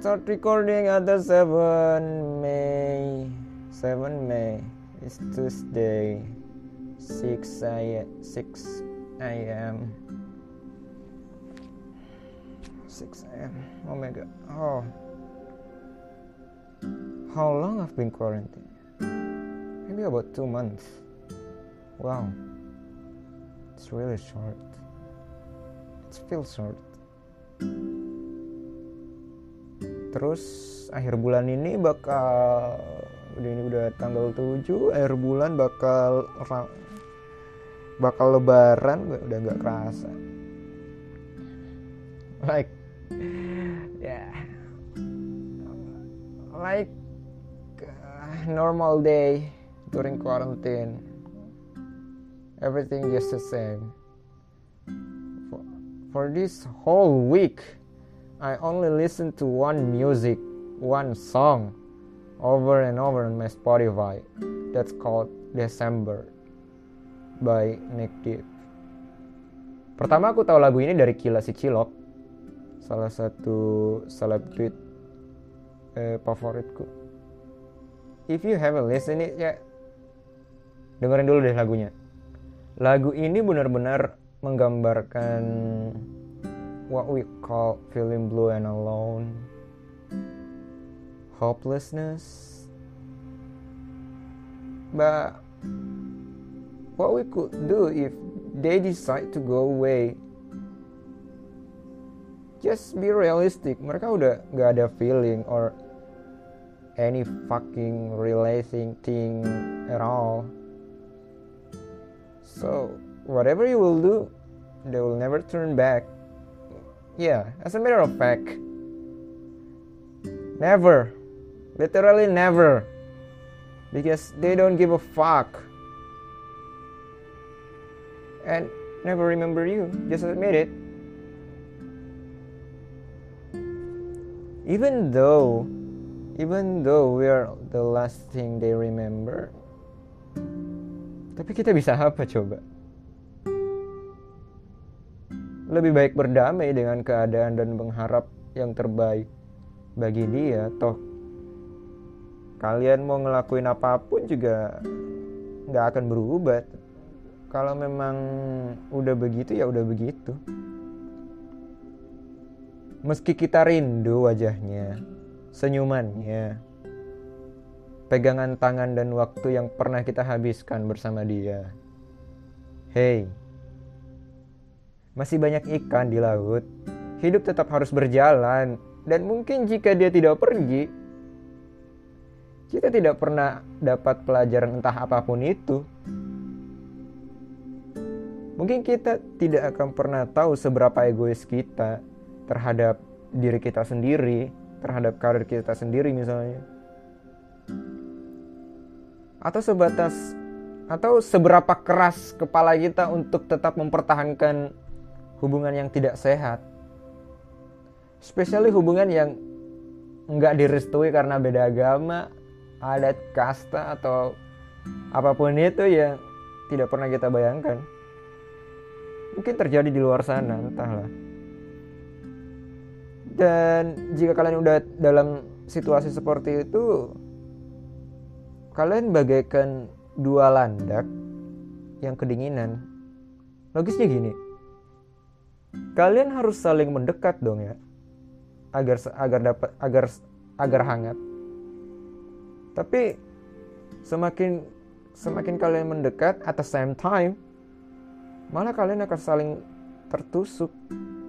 start recording at the 7 May 7 May It's Tuesday 6 a 6 a.m. 6 a.m. Oh my god. Oh. How long I've been quarantined? Maybe about two months. Wow. It's really short. It feels short. Terus akhir bulan ini bakal udah ini udah tanggal 7 akhir bulan bakal bakal lebaran udah nggak kerasa. Like yeah like uh, normal day during quarantine. Everything just the same. For, for this whole week I only listen to one music one song over and over on my Spotify that's called December by Nick Deep. Pertama aku tahu lagu ini dari Kila si Cilok, salah satu selebrit eh, favoritku. If you haven't listened it ya dengerin dulu deh lagunya. Lagu ini benar-benar menggambarkan what we call feeling blue and alone, hopelessness. But what we could do if they decide to go away just be realistic. Mereka udah gak ada feeling or any fucking relating thing at all. So whatever you will do they will never turn back yeah as a matter of fact never literally never because they don't give a fuck and never remember you. Just admit it. Even though, even though we are the last thing they remember, tapi kita bisa apa coba? Lebih baik berdamai dengan keadaan dan mengharap yang terbaik bagi dia. Toh. Kalian mau ngelakuin apa pun juga nggak akan berubah. Kalau memang udah begitu ya udah begitu. Meski kita rindu wajahnya senyumannya pegangan tangan dan waktu yang pernah kita habiskan bersama dia. Hey masih banyak ikan di laut. Hidup tetap harus berjalan. Dan mungkin jika dia tidak pergi kita tidak pernah dapat pelajaran entah apa pun itu. Mungkin kita tidak akan pernah tahu seberapa egois kita terhadap diri kita sendiri, terhadap karir kita sendiri misalnya. Atau sebatas atau seberapa keras kepala kita untuk tetap mempertahankan hubungan yang tidak sehat. Especially hubungan yang nggak direstui karena beda agama, adat, kasta atau apa pun itu yang tidak pernah kita bayangkan. Mungkin terjadi di luar sana entahlah. Dan jika kalian udah dalam situasi seperti itu kalian bagaikan dua landak yang kedinginan. Logisnya gini kalian harus saling mendekat dong ya. Agar agar dapat agar agar hangat. Tapi semakin semakin kalian mendekat at the same time malah kalian akan saling tertusuk,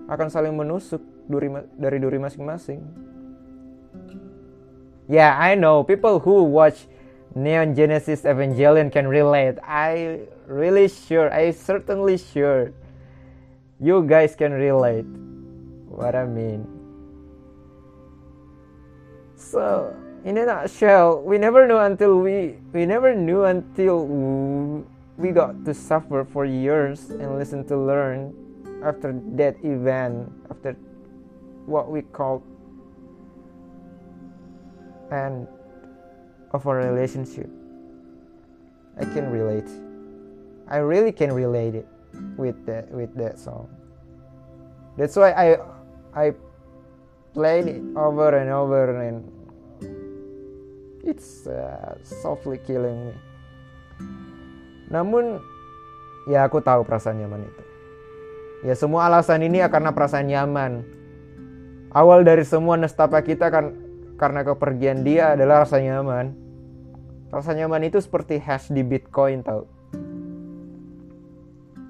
akan saling menusuk duri, dari duri masing-masing. Yeah, I know. People who watch Neon Genesis Evangelion can relate. I really sure, I certainly sure you guys can relate. What I mean. So, in a nutshell, we never knew until we we never knew until we got to suffer for years and listen to learn after that event after what we call end of a relationship. I can relate. I really can relate it with that with that song that's why i i played it over and over and it's uh, softly killing me. Namun ya aku tahu perasaan nyaman itu. Ya semua alasan ini ya karena perasaan nyaman. Awal dari semua nestapa kita kan karena kepergian dia adalah rasa nyaman. Rasa nyaman itu seperti hash di Bitcoin tau.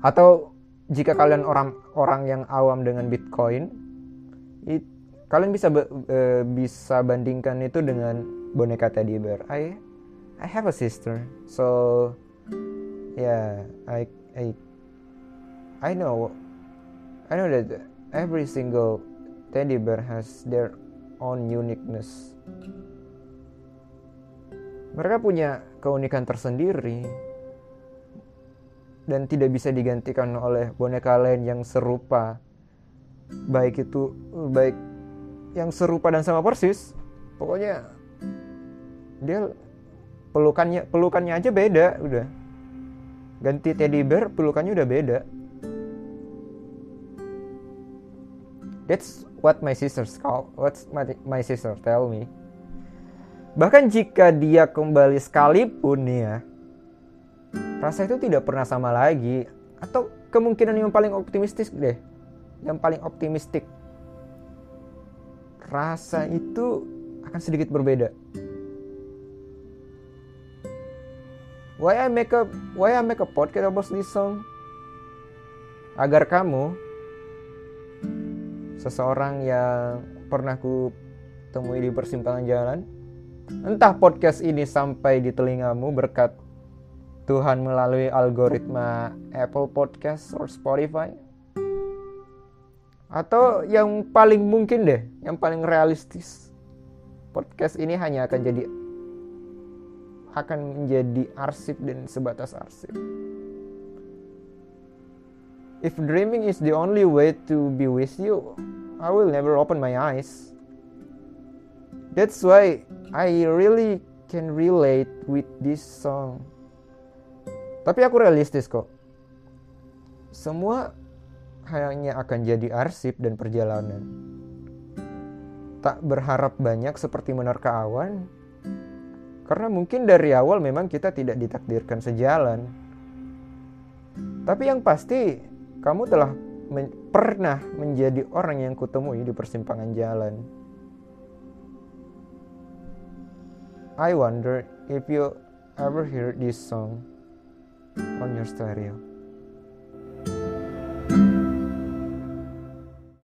Atau jika kalian orang orang yang awam dengan Bitcoin, it, kalian bisa uh, bisa bandingkan itu dengan boneka teddy bear. I I have a sister, so yeah, I I I know I know that every single teddy bear has their own uniqueness. Mereka punya keunikan tersendiri dan tidak bisa digantikan oleh boneka lain yang serupa. Baik itu baik yang serupa dan sama persis. Pokoknya dia pelukannya pelukannya aja beda udah ganti teddy bear pelukannya udah beda that's what my sister call what's my, my sister tell me bahkan jika dia kembali sekalipun ya rasa itu tidak pernah sama lagi. Atau kemungkinan yang paling optimistis deh. Yang paling optimistik. Rasa itu akan sedikit berbeda. Why I make a Why I make a podcast about this song? Agar kamu seseorang yang pernah ku temui di persimpangan jalan, entah podcast ini sampai di telingamu berkat Tuhan melalui algoritma Apple Podcast or Spotify. Atau yang paling mungkin deh, yang paling realistis. Podcast ini hanya akan jadi akan menjadi arsip dan sebatas arsip. If dreaming is the only way to be with you, I will never open my eyes. That's why I really can relate with this song. Tapi aku realistis kok. Semua hanya akan jadi arsip dan perjalanan. Tak berharap banyak seperti menerka awan, karena mungkin dari awal memang kita tidak ditakdirkan sejalan. Tapi yang pasti kamu telah men pernah menjadi orang yang kutemui di persimpangan jalan. I wonder if you ever hear this song on your stereo.